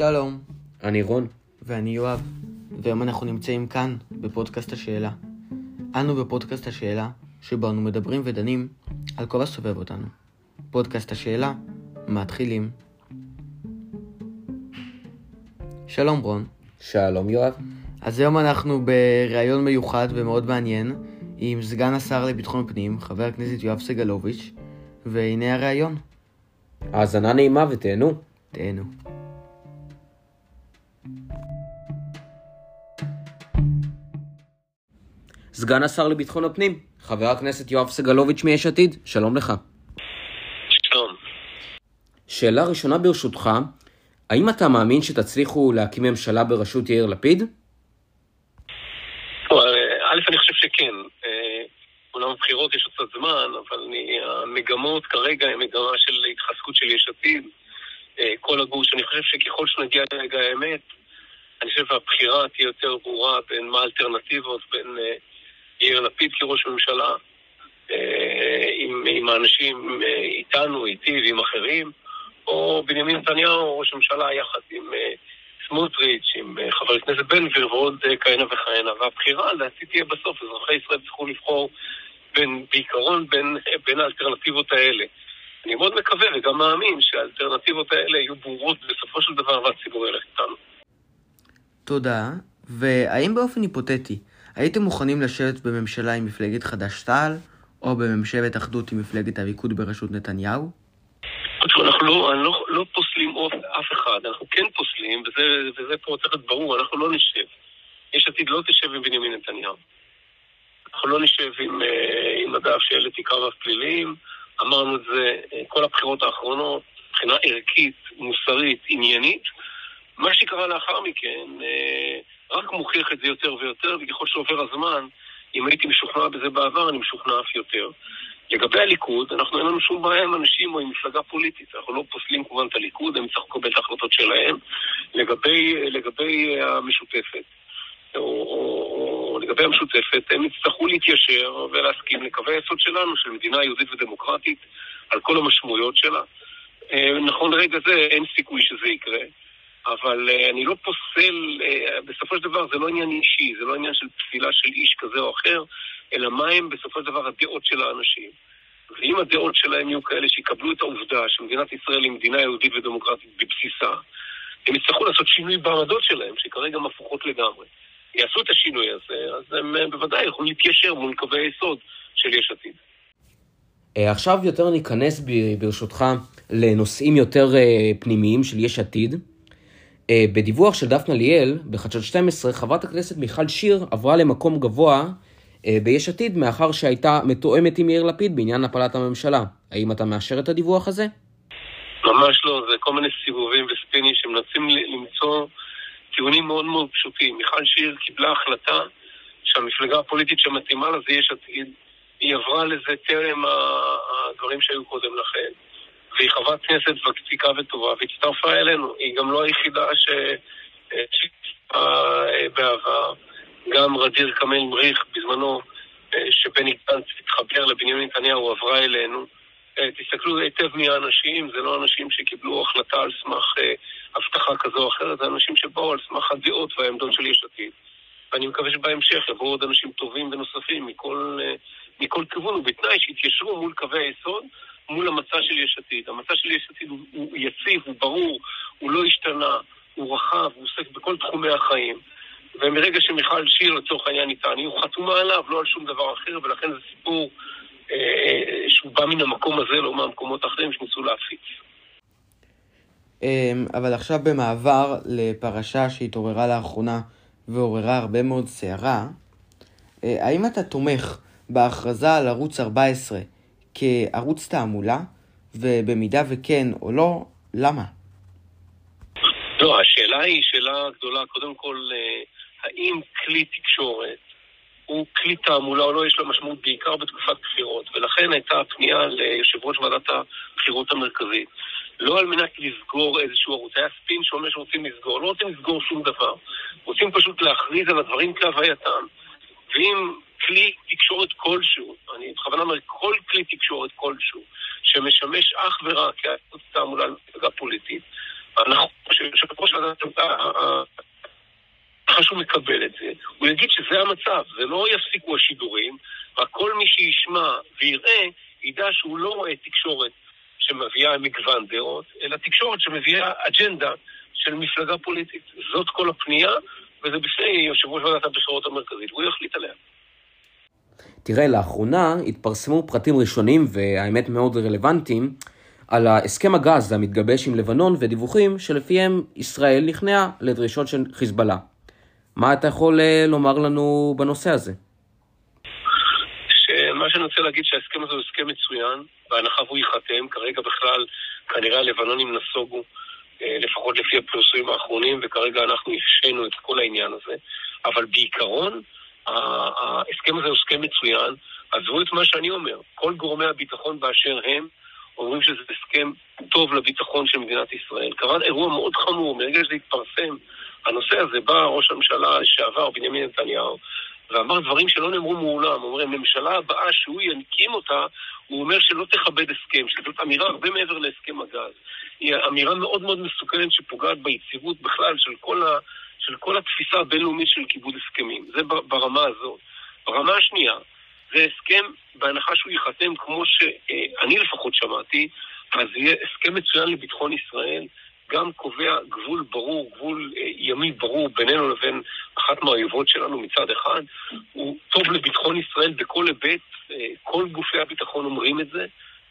שלום, אני רון. ואני יואב, והיום אנחנו נמצאים כאן, בפודקאסט השאלה. אנו בפודקאסט השאלה, שבו אנו מדברים ודנים על כל הסובב אותנו. פודקאסט השאלה, מתחילים. שלום רון. שלום יואב. אז היום אנחנו בריאיון מיוחד ומאוד מעניין עם סגן השר לביטחון פנים, חבר הכנסת יואב סגלוביץ', והנה הריאיון. האזנה נעימה ותהנו. תהנו. סגן השר לביטחון הפנים, חבר הכנסת יואב סגלוביץ' מיש עתיד, שלום לך. שלום. שאלה ראשונה ברשותך, האם אתה מאמין שתצליחו להקים ממשלה בראשות יאיר לפיד? א', אני חושב שכן. אה, אומנם בבחירות יש עוד קצת זמן, אבל אני, המגמות כרגע הן מגמה של התחזקות של יש עתיד, אה, כל הגוש. אני חושב שככל שנגיע לרגע האמת, אני חושב שהבחירה תהיה יותר ברורה בין מה האלטרנטיבות, בין אה, יאיר לפיד כראש ממשלה, עם, עם האנשים איתנו, איתי ועם אחרים, או בנימין נתניהו, ראש ממשלה, יחד עם סמוטריץ', עם חבר הכנסת בן גביר ועוד כהנה וכהנה. והבחירה, לדעתי, תהיה בסוף. אזרחי ישראל צריכו לבחור בין, בעיקרון בין, בין האלטרנטיבות האלה. אני מאוד מקווה וגם מאמין שהאלטרנטיבות האלה יהיו ברורות בסופו של דבר והציבור ילך איתנו. תודה. והאם באופן היפותטי הייתם מוכנים לשבת בממשלה עם מפלגת חד"ש-תע"ל, או בממשלת אחדות עם מפלגת הליכוד בראשות נתניהו? אנחנו לא, לא, לא פוסלים אף אחד, אנחנו כן פוסלים, וזה, וזה פה צריך להיות ברור, אנחנו לא נשב. יש עתיד לא תשב עם בנימין נתניהו. אנחנו לא נשב עם, אה, עם אגף שאלה עיקריו פליליים, אמרנו את זה אה, כל הבחירות האחרונות, מבחינה ערכית, מוסרית, עניינית. מה שקרה לאחר מכן אה, רק מוכיח את זה יותר ויותר, וככל שעובר הזמן, אם הייתי משוכנע בזה בעבר, אני משוכנע אף יותר. לגבי הליכוד, אנחנו אין לנו שום בעיה עם אנשים או עם מפלגה פוליטית. אנחנו לא פוסלים כמובן את הליכוד, הם יצטרכו לקבל את ההחלטות שלהם. לגבי, לגבי המשותפת, או, או, או לגבי המשותפת, הם יצטרכו להתיישר ולהסכים לקווי היסוד שלנו, של מדינה יהודית ודמוקרטית, על כל המשמעויות שלה. נכון לרגע זה אין סיכוי שזה יקרה. אבל uh, אני לא פוסל, uh, בסופו של דבר זה לא עניין אישי, זה לא עניין של פסילה של איש כזה או אחר, אלא מה הם בסופו של דבר הדעות של האנשים. ואם הדעות שלהם יהיו כאלה שיקבלו את העובדה שמדינת ישראל היא מדינה יהודית ודמוקרטית בבסיסה, הם יצטרכו לעשות שינוי בעמדות שלהם, שכרגע הם הפוכות לגמרי. יעשו את השינוי הזה, אז הם uh, בוודאי יכולים להתיישר מול קווי היסוד של יש עתיד. עכשיו יותר ניכנס ברשותך לנושאים יותר פנימיים של יש עתיד. אה, בדיווח של דפנה ליאל, בחדשות 12, חברת הכנסת מיכל שיר עברה למקום גבוה אה, ביש עתיד מאחר שהייתה מתואמת עם יאיר לפיד בעניין הפלת הממשלה. האם אתה מאשר את הדיווח הזה? ממש לא, זה כל מיני סיבובים וספינים שמנסים למצוא טיעונים מאוד מאוד פשוטים. מיכל שיר קיבלה החלטה שהמפלגה הפוליטית שמתאימה לה זה יש עתיד. היא עברה לזה טרם הדברים שהיו קודם לכן. והיא חברת כנסת ותיקה וטובה, והצטרפה אלינו. היא גם לא היחידה שהצטרפה אה, בעבר. גם רדיר קמל מריך בזמנו, אה, שבני גנץ התחבר לבנימין נתניהו, עברה אלינו. אה, תסתכלו היטב מי האנשים, זה לא אנשים שקיבלו החלטה על סמך הבטחה כזו או אחרת, זה אנשים שבאו על סמך הדעות והעמדות של יש עתיד. ואני מקווה שבהמשך יבואו עוד אנשים טובים ונוספים מכל, מכל כיוון, ובתנאי שיתיישרו מול קווי היסוד מול המצע של יש עתיד. המצע של יש עתיד הוא, הוא יציב, הוא ברור, הוא לא השתנה, הוא רחב, הוא עוסק בכל תחומי החיים. ומרגע שמיכל שיר לצורך העניין איתה, אני חתומה עליו, לא על שום דבר אחר, ולכן זה סיפור אה, אה, שהוא בא מן המקום הזה, לא מהמקומות האחרים שניסו להפיץ. אמ, אבל עכשיו במעבר לפרשה שהתעוררה לאחרונה ועוררה הרבה מאוד סערה, אה, האם אתה תומך בהכרזה על ערוץ 14 כערוץ תעמולה, ובמידה וכן או לא, למה? לא, השאלה היא שאלה גדולה. קודם כל, אה, האם כלי תקשורת הוא כלי תעמולה או לא, יש לו משמעות בעיקר בתקופת בחירות, ולכן הייתה פנייה ליושב ראש ועדת הבחירות המרכזית. לא על מנת לסגור איזשהו ערוץ, היה ספין שאומר שרוצים לסגור, לא רוצים לסגור שום דבר. רוצים פשוט להכריז על הדברים כהווייתם. ואם כלי תקשורת כלשהו, אני בכוונה אומר כל כלי תקשורת כלשהו, שמשמש אך ורק כערוץ תעמולה למפלגה פוליטית, אנחנו שיושב-ראש ועדת אחרי שהוא מקבל את זה, הוא יגיד שזה המצב, זה לא יפסיקו השידורים, רק כל מי שישמע ויראה, ידע שהוא לא רואה תקשורת שמביאה מגוון דעות, אלא תקשורת שמביאה אג'נדה של מפלגה פוליטית. זאת כל הפנייה, וזה בפני יושב ראש ועדת הבחירות המרכזית, והוא יחליט עליה. תראה, לאחרונה התפרסמו פרטים ראשונים, והאמת מאוד רלוונטיים, על הסכם הגז המתגבש עם לבנון ודיווחים שלפיהם ישראל נכנעה לדרישות של חיזבאללה. מה אתה יכול אה, לומר לנו בנושא הזה? מה שאני רוצה להגיד שההסכם הזה הוא הסכם מצוין, בהנחה והוא ייחתם, כרגע בכלל כנראה הלבנונים נסוגו, אה, לפחות לפי הפרסומים האחרונים, וכרגע אנחנו הפשינו את כל העניין הזה, אבל בעיקרון ההסכם הזה הוא הסכם מצוין, עזבו את מה שאני אומר, כל גורמי הביטחון באשר הם אומרים שזה הסכם טוב לביטחון של מדינת ישראל. קרה אירוע מאוד חמור, מרגע שזה התפרסם, הנושא הזה בא ראש הממשלה לשעבר, בנימין נתניהו, ואמר דברים שלא נאמרו מעולם. הוא אומר, הממשלה הבאה שהוא ינקים אותה, הוא אומר שלא תכבד הסכם, שזאת אמירה הרבה מעבר להסכם הגז. היא אמירה מאוד מאוד מסוכנת שפוגעת ביציבות בכלל של כל, ה, של כל התפיסה הבינלאומית של כיבוד הסכמים. זה ברמה הזאת. ברמה השנייה, זה הסכם, בהנחה שהוא ייחתם כמו שאני לפחות שמעתי, אז יהיה הסכם מצוין לביטחון ישראל, גם קובע גבול ברור, גבול אה, ימי ברור בינינו לבין אחת מהאויבות שלנו מצד אחד, הוא טוב לביטחון ישראל בכל היבט, אה, כל גופי הביטחון אומרים את זה,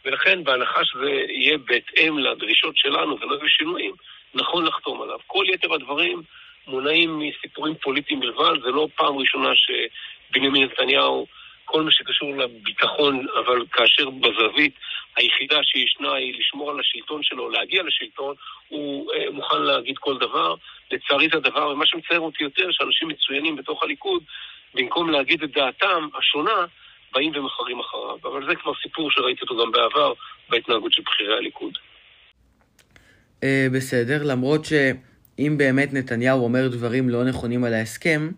ולכן בהנחה שזה יהיה בהתאם לדרישות שלנו ולא יהיו שינויים, נכון לחתום עליו. כל יתר הדברים מונעים מסיפורים פוליטיים בלבד, זה לא פעם ראשונה שבנימין נתניהו כל מה שקשור לביטחון, אבל כאשר בזווית היחידה שישנה היא לשמור על השלטון שלו, להגיע לשלטון, הוא אה, מוכן להגיד כל דבר. לצערי זה הדבר, ומה שמצער אותי יותר, שאנשים מצוינים בתוך הליכוד, במקום להגיד את דעתם השונה, באים ומחרים אחריו. אבל זה כבר סיפור שראיתי אותו גם בעבר בהתנהגות של בכירי הליכוד. אה, בסדר, למרות שאם באמת נתניהו אומר דברים לא נכונים על ההסכם,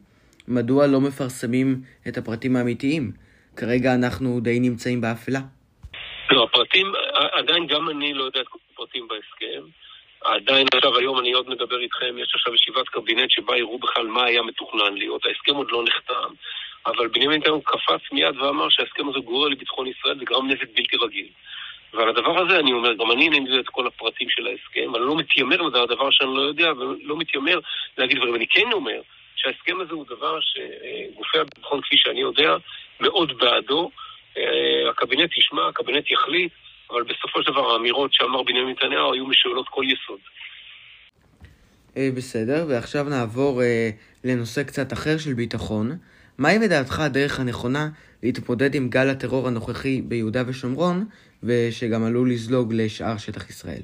מדוע לא מפרסמים את הפרטים האמיתיים? כרגע אנחנו די נמצאים באפלה. לא, הפרטים, עדיין גם אני לא יודע את הפרטים בהסכם. עדיין עכשיו, היום אני עוד מדבר איתכם, יש עכשיו ישיבת קבינט שבה יראו בכלל מה היה מתוכנן להיות. ההסכם עוד לא נחתם, אבל בנימין נתניהו קפץ מיד ואמר שההסכם הזה גורר לביטחון ישראל וגרם נזק בלתי רגיל. ועל הדבר הזה אני אומר, גם אני אינני יודע את כל הפרטים של ההסכם, אני לא מתיימר לדעת דבר שאני לא יודע, ולא מתיימר להגיד דברים. אני כן אומר שההסכם הזה הוא דבר שגופי הביטחון, כפי שאני יודע, מאוד בעדו. אה, הקבינט ישמע, הקבינט יחליט, אבל בסופו של דבר האמירות שאמר בנימין נתניהו היו משאלות כל יסוד. אה, בסדר, ועכשיו נעבור אה, לנושא קצת אחר של ביטחון. מהי לדעתך הדרך הנכונה להתמודד עם גל הטרור הנוכחי ביהודה ושומרון, ושגם עלול לזלוג לשאר שטח ישראל?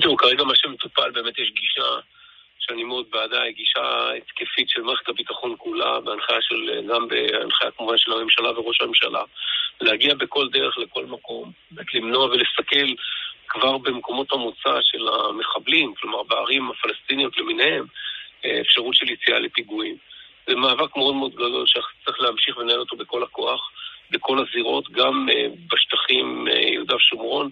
תראו, כרגע מה שמטופל באמת יש גישה שאני מאוד בעדה, היא גישה התקפית של מערכת הביטחון כולה, בהנחיה של, גם בהנחיה כמובן של הממשלה וראש הממשלה, להגיע בכל דרך לכל מקום, באמת למנוע ולסכל כבר במקומות המוצא של המחבלים, כלומר בערים הפלסטיניות למיניהם, אה, אפשרות של יציאה לפיגועים. זה מאבק מאוד מאוד גדול שצריך להמשיך ולנהל אותו בכל הכוח, בכל הזירות, גם אה, בשטחים אה, יהודה ושומרון,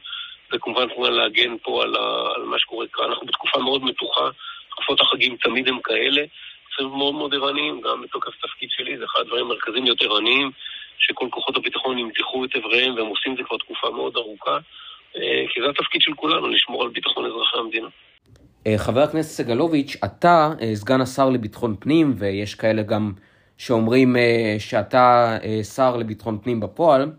וכמובן כמובן להגן פה על, ה, על מה שקורה כאן. אנחנו בתקופה מאוד מתוחה. תקופות החגים תמיד הם כאלה. צריכים מאוד מאוד ערניים, גם בתוקף תפקיד שלי, זה אחד הדברים המרכזיים להיות ערניים, שכל כוחות הביטחון ימתחו את אבריהם, והם עושים את זה כבר תקופה מאוד ארוכה, אה, כי זה התפקיד של כולנו, לשמור על ביטחון אזרחי המדינה. חבר הכנסת סגלוביץ', אתה סגן השר לביטחון פנים, ויש כאלה גם שאומרים שאתה שר לביטחון פנים בפועל,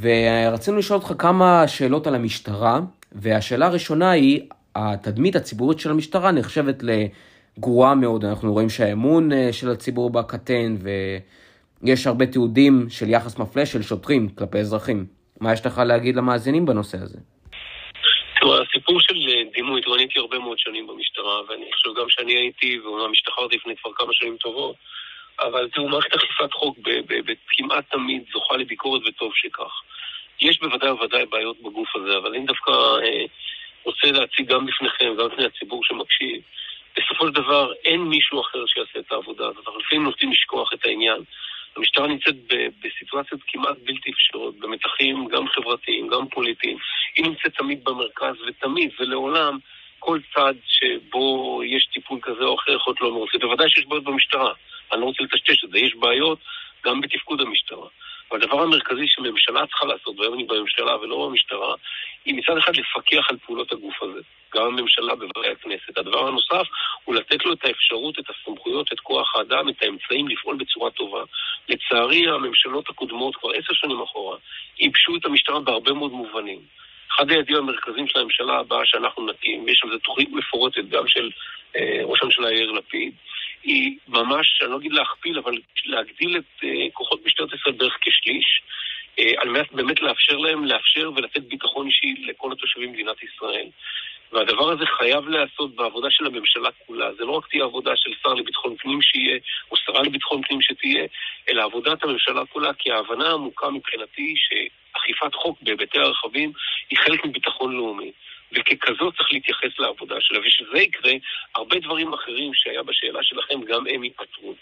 ורצינו לשאול אותך כמה שאלות על המשטרה, והשאלה הראשונה היא, התדמית הציבורית של המשטרה נחשבת לגרועה מאוד. אנחנו רואים שהאמון אה, של הציבור בה קטן, ויש הרבה תיעודים של יחס מפלה של שוטרים כלפי אזרחים. מה יש לך להגיד למאזינים בנושא הזה? הסיפור של אה, דימוי, תראו, אני הייתי הרבה מאוד שנים במשטרה, ואני חושב גם שאני הייתי, ואומנם השתחררתי לפני כבר כמה שנים טובות, אבל תראו, מערכת אכיפת חוק כמעט תמיד זוכה לביקורת וטוב שכך. יש בוודאי ובוודאי בעיות בגוף הזה, אבל אני דווקא אה, רוצה להציג גם בפניכם, גם בפני הציבור שמקשיב, בסופו של דבר אין מישהו אחר שיעשה את העבודה הזאת. אנחנו לפעמים נוטים לשכוח את העניין. המשטרה נמצאת בסיטואציות כמעט בלתי אפשרות, במתחים גם חברתיים, גם פוליטיים. היא נמצאת תמיד במרכז, ותמיד ולעולם כל צד שבו יש טיפול כזה או אחר יכול להיות לא מרוצה. בוודאי שיש בעיות במשטרה, אני לא רוצה לטשטש את זה, יש בעיות גם בתפקוד המשטרה. והדבר המרכזי שממשלה צריכה לעשות, והיום אני בממשלה ולא במשטרה, היא מצד אחד לפקח על פעולות הגוף הזה, גם הממשלה בבתי הכנסת. הדבר הנוסף הוא לתת לו את האפשרות, את הסמכויות, את כוח האדם, את האמצעים לפעול בצורה טובה. לצערי, הממשלות הקודמות, כבר עשר שנים אחורה, ייבשו את המשטרה בהרבה מאוד מובנים. אחד היעדים המרכזיים של הממשלה הבאה שאנחנו נקים, יש על זה תוכנית מפורטת גם של אה, ראש הממשלה יאיר לפיד, היא ממש, אני לא אגיד להכפיל, אבל להגדיל את uh, כוחות משטרת ישראל בערך כשליש, uh, על מנת באמת לאפשר להם, לאפשר ולתת ביטחון אישי לכל התושבים במדינת ישראל. והדבר הזה חייב להיעשות בעבודה של הממשלה כולה. זה לא רק תהיה עבודה של שר לביטחון פנים שיהיה, או שרה לביטחון פנים שתהיה, אלא עבודת הממשלה כולה, כי ההבנה העמוקה מבחינתי שאכיפת חוק בהיבטי הרכבים היא חלק מביטחון לאומי. וככזאת צריך להתייחס לעבודה שלה, ושזה יקרה, הרבה דברים אחרים שהיה בשאלה שלכם, גם הם ייפתרו.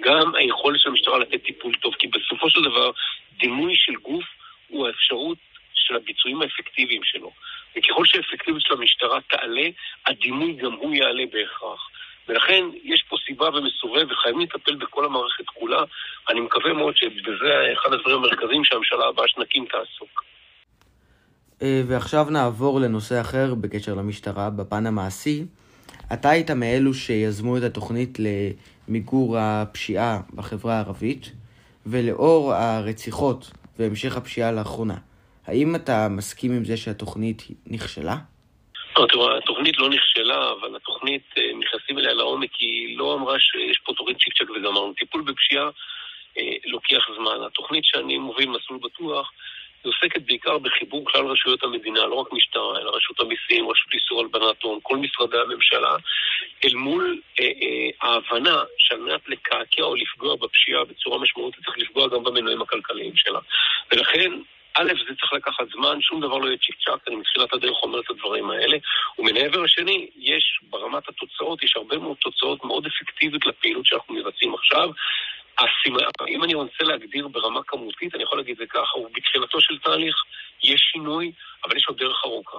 גם היכולת של המשטרה לתת טיפול טוב, כי בסופו של דבר, דימוי של גוף הוא האפשרות של הביצועים האפקטיביים שלו. וככל שהאפקטיביות של המשטרה תעלה, הדימוי גם הוא יעלה בהכרח. ולכן יש פה סיבה ומסובב, וחייבים לטפל בכל המערכת כולה. אני מקווה מאוד שבזה אחד הדברים המרכזיים שהממשלה הבאה שנקים תעסוק. אה, ועכשיו נעבור לנושא אחר בקשר למשטרה, בפן המעשי. אתה היית מאלו שיזמו את התוכנית למיגור הפשיעה בחברה הערבית, ולאור הרציחות והמשך הפשיעה לאחרונה, האם אתה מסכים עם זה שהתוכנית נכשלה? לא, התוכנית לא נכשלה, אבל התוכנית, אה, נכנסים אליה לעומק, היא לא אמרה שיש פה תוכנית צ'יק צ'אק וגמרנו. טיפול בפשיעה אה, לוקח זמן. התוכנית שאני מוביל, מסלול בטוח, היא עוסקת בעיקר בחיבור כלל רשויות המדינה, לא רק משטרה, אלא רשות המיסים, רשות איסור הלבנת הון, כל משרדי הממשלה, אל מול אה, אה, ההבנה שעל מנת לקעקע או לפגוע בפשיעה בצורה משמעותית צריך לפגוע גם במנועים הכלכליים שלה. ולכן א', זה צריך לקחת זמן, שום דבר לא יהיה צ'יק צ'אק, אני מתחילת הדרך אומר את הדברים האלה. ומן העבר השני, יש ברמת התוצאות, יש הרבה מאוד תוצאות מאוד אפקטיביות לפעילות שאנחנו מבצעים עכשיו. אם אני רוצה להגדיר ברמה כמותית, אני יכול להגיד את זה ככה, הוא בתחילתו של תהליך, יש שינוי, אבל יש עוד דרך ארוכה.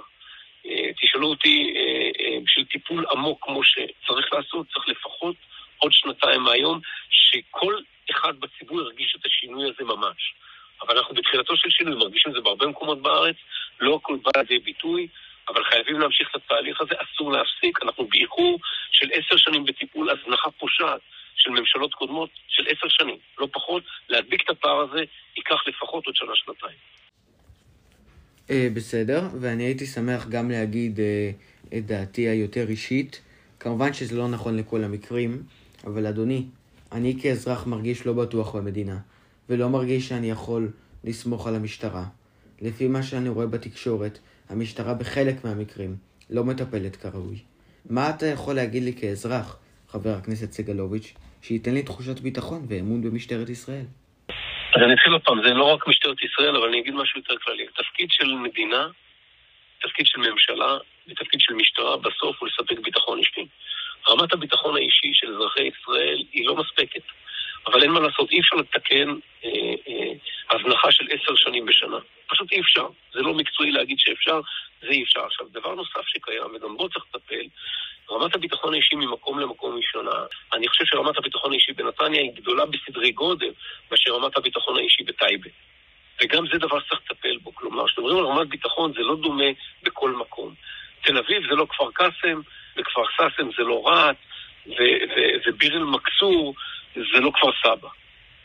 אה, תשאלו אותי, אה, אה, בשביל טיפול עמוק כמו שצריך לעשות, צריך לפחות עוד שנתיים מהיום, שכל אחד בציבור ירגיש את השינוי הזה ממש. אבל אנחנו בתחילתו של שינוי, מרגישים את זה בהרבה מקומות בארץ, לא הכל בא לידי ביטוי, אבל חייבים להמשיך את התהליך הזה, אסור להפסיק, אנחנו באיחור של עשר שנים בטיפול הזנחה פושעת. של ממשלות קודמות של עשר שנים, לא פחות, להדביק את הפער הזה ייקח לפחות עוד שנה-שנתיים. אה, בסדר, ואני הייתי שמח גם להגיד אה, את דעתי היותר אישית. כמובן שזה לא נכון לכל המקרים, אבל אדוני, אני כאזרח מרגיש לא בטוח במדינה, ולא מרגיש שאני יכול לסמוך על המשטרה. לפי מה שאני רואה בתקשורת, המשטרה בחלק מהמקרים לא מטפלת כראוי. מה אתה יכול להגיד לי כאזרח, חבר הכנסת סגלוביץ', שייתן לי תחושת ביטחון ואמון במשטרת ישראל. אז אני אתחיל עוד פעם, זה לא רק משטרת ישראל, אבל אני אגיד משהו יותר כללי. תפקיד של מדינה, תפקיד של ממשלה ותפקיד של משטרה בסוף הוא לספק ביטחון אישי. רמת הביטחון האישי של אזרחי ישראל היא לא מספקת. אבל אין מה לעשות, אי אפשר לתקן אה, אה, הזנחה של עשר שנים בשנה. פשוט אי אפשר. זה לא מקצועי להגיד שאפשר, זה אי אפשר. עכשיו, דבר נוסף שקיים, וגם בו צריך לטפל, רמת הביטחון האישי ממקום למקום היא שונה. אני חושב שרמת הביטחון האישי בנתניה היא גדולה בסדרי גודל מאשר רמת הביטחון האישי בטייבה. וגם זה דבר שצריך לטפל בו. כלומר, כשמדברים על רמת ביטחון זה לא דומה בכל מקום. תל אביב זה לא כפר קאסם, וכפר סאסם זה לא רהט, וביר אל-מכסור זה לא כפר סבא.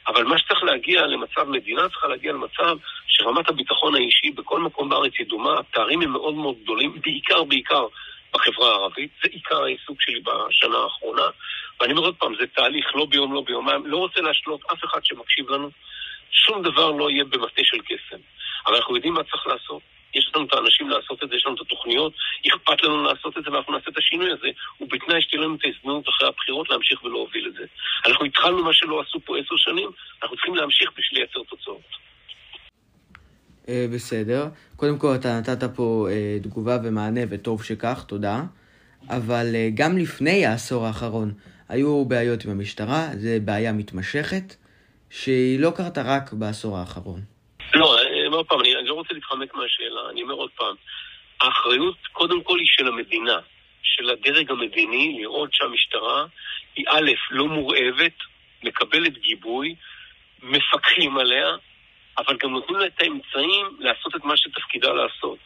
אבל מה שצריך להגיע למצב, מדינה צריכה להגיע למצב שרמת הביטחון האישי בכל מקום בארץ היא דומה, הפערים הם מאוד מאוד גדולים, בעיקר בעיקר בחברה הערבית, זה עיקר העיסוק שלי בשנה האחרונה. ואני אומר עוד פעם, זה תהליך לא ביום, לא ביומיים, לא רוצה להשלות אף אחד שמקשיב לנו, שום דבר לא יהיה במטה של קסם. אבל אנחנו יודעים מה צריך לעשות. יש לנו את האנשים לעשות את זה, יש לנו את התוכניות, אכפת לנו לעשות את זה ואנחנו נעשה את השינוי הזה, ובתנאי שתהיה לנו את ההזדמנות אחרי הבחירות להמשיך ולהוביל את זה. אנחנו התחלנו מה שלא עשו פה עשר שנים, אנחנו צריכים להמשיך בשביל לייצר תוצאות. אה, בסדר. קודם כל אתה נתת פה אה, תגובה ומענה, וטוב שכך, תודה. אבל אה, גם לפני העשור האחרון היו בעיות עם המשטרה, זו בעיה מתמשכת, שהיא לא קרתה רק בעשור האחרון. לא, אומר פעם, אני, אני לא רוצה להתחמק מהשאלה, אני אומר עוד פעם, האחריות קודם כל היא של המדינה, של הדרג המדיני לראות שהמשטרה היא א', לא מורעבת, מקבלת גיבוי, מפקחים עליה, אבל גם נותנים לה את האמצעים לעשות את מה שתפקידה לעשות.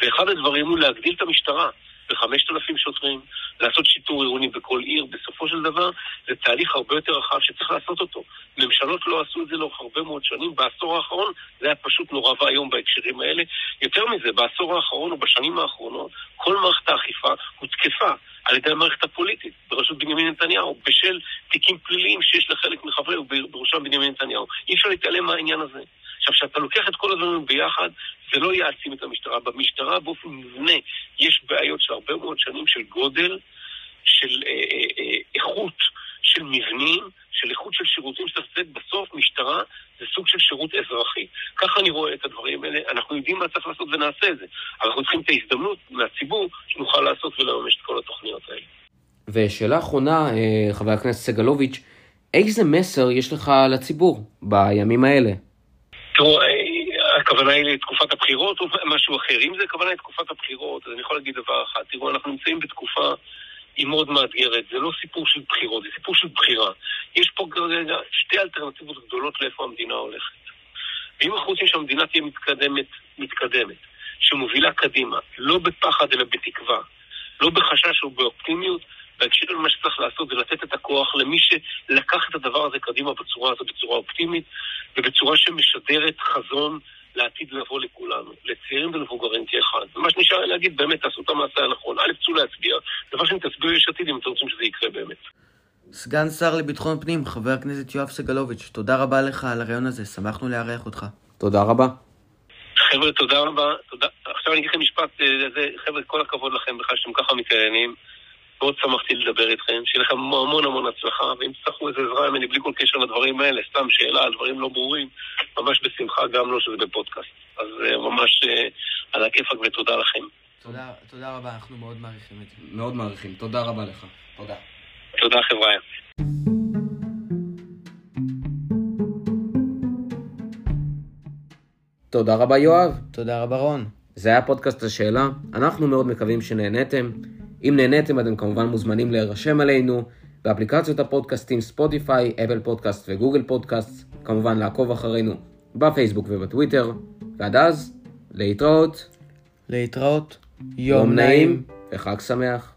ואחד הדברים הוא להגדיל את המשטרה. וחמשת אלפים שוטרים, לעשות שיטור עירוני בכל עיר, בסופו של דבר זה תהליך הרבה יותר רחב שצריך לעשות אותו. ממשלות לא עשו את זה לאורך הרבה מאוד שנים, בעשור האחרון זה היה פשוט נורא ואיום בהקשרים האלה. יותר מזה, בעשור האחרון או בשנים האחרונות, כל מערכת האכיפה הותקפה על ידי המערכת הפוליטית בראשות בנימין נתניהו, בשל תיקים פליליים שיש לחלק מחברי, ובראשם בנימין נתניהו. אי אפשר להתעלם מהעניין הזה. עכשיו, כשאתה לוקח את כל הדברים ביחד, זה לא יעצים את המשטרה. במשטרה באופן מובנה יש בעיות של הרבה מאוד שנים של גודל, של אה, אה, אה, איכות, של מבנים, של איכות של שירותים שאתה עושה בסוף משטרה זה סוג של שירות אזרחי. ככה אני רואה את הדברים האלה, אנחנו יודעים מה צריך לעשות ונעשה את זה. אנחנו צריכים את ההזדמנות מהציבור שנוכל לעשות ולממש את כל התוכניות האלה. ושאלה אחרונה, אה, חבר הכנסת סגלוביץ', איזה מסר יש לך לציבור בימים האלה? תראו, אה, הכוונה היא לתקופת הבחירות או משהו אחר. אם זה הכוונה לתקופת הבחירות, אז אני יכול להגיד דבר אחד. תראו, אנחנו נמצאים בתקופה היא מאוד מאתגרת. זה לא סיפור של בחירות, זה סיפור של בחירה. יש פה כרגע שתי אלטרנטיבות גדולות לאיפה המדינה הולכת. ואם אנחנו רוצים שהמדינה תהיה מתקדמת, מתקדמת, שמובילה קדימה, לא בפחד אלא בתקווה, לא בחשש או באופטימיות, בהקשר למה שצריך לעשות זה לתת את הכוח למי שלקח את הדבר הזה קדימה בצורה הזאת, בצורה אופטימית ובצורה שמשדרת חזון לעתיד לבוא לכולנו, לצעירים ולמבוגרים כאחד. ומה שנשאר לי להגיד, באמת, תעשו את המעשה הנכון. א', צאו להצביע, דבר שני, תצביעו יש עתיד אם אתם רוצים שזה יקרה באמת. סגן שר לביטחון פנים, חבר הכנסת יואב סגלוביץ', תודה רבה לך על הרעיון הזה, שמחנו לארח אותך. תודה רבה. חבר'ה, תודה רבה. תודה. עכשיו אני אגיד לכם משפט, אה, זה, חבר'ה, כל הכבוד לכם בכלל שאתם ככה מתעניינים. מאוד שמחתי לדבר איתכם, שיהיה לכם המון המון הצלחה, ואם תצטרכו איזה עזרה ממני בלי כל קשר לדברים האלה, סתם שאלה על דברים לא ברורים, ממש בשמחה, גם לא שזה בפודקאסט. אז אה, ממש אה, על הכיפאק ותודה לכם. תודה, תודה רבה, אנחנו מאוד מעריכים את זה. מאוד מעריכים, תודה רבה לך. תודה. תודה חבריא. תודה רבה יואב. תודה רבה רון. זה היה פודקאסט השאלה, אנחנו מאוד מקווים שנהניתם. אם נהניתם אתם כמובן מוזמנים להירשם אלינו באפליקציות הפודקאסטים Spotify, Apple Podcast ו Google Podcast, כמובן לעקוב אחרינו בפייסבוק ובטוויטר, ועד אז, להתראות. להתראות. יום נעים וחג שמח.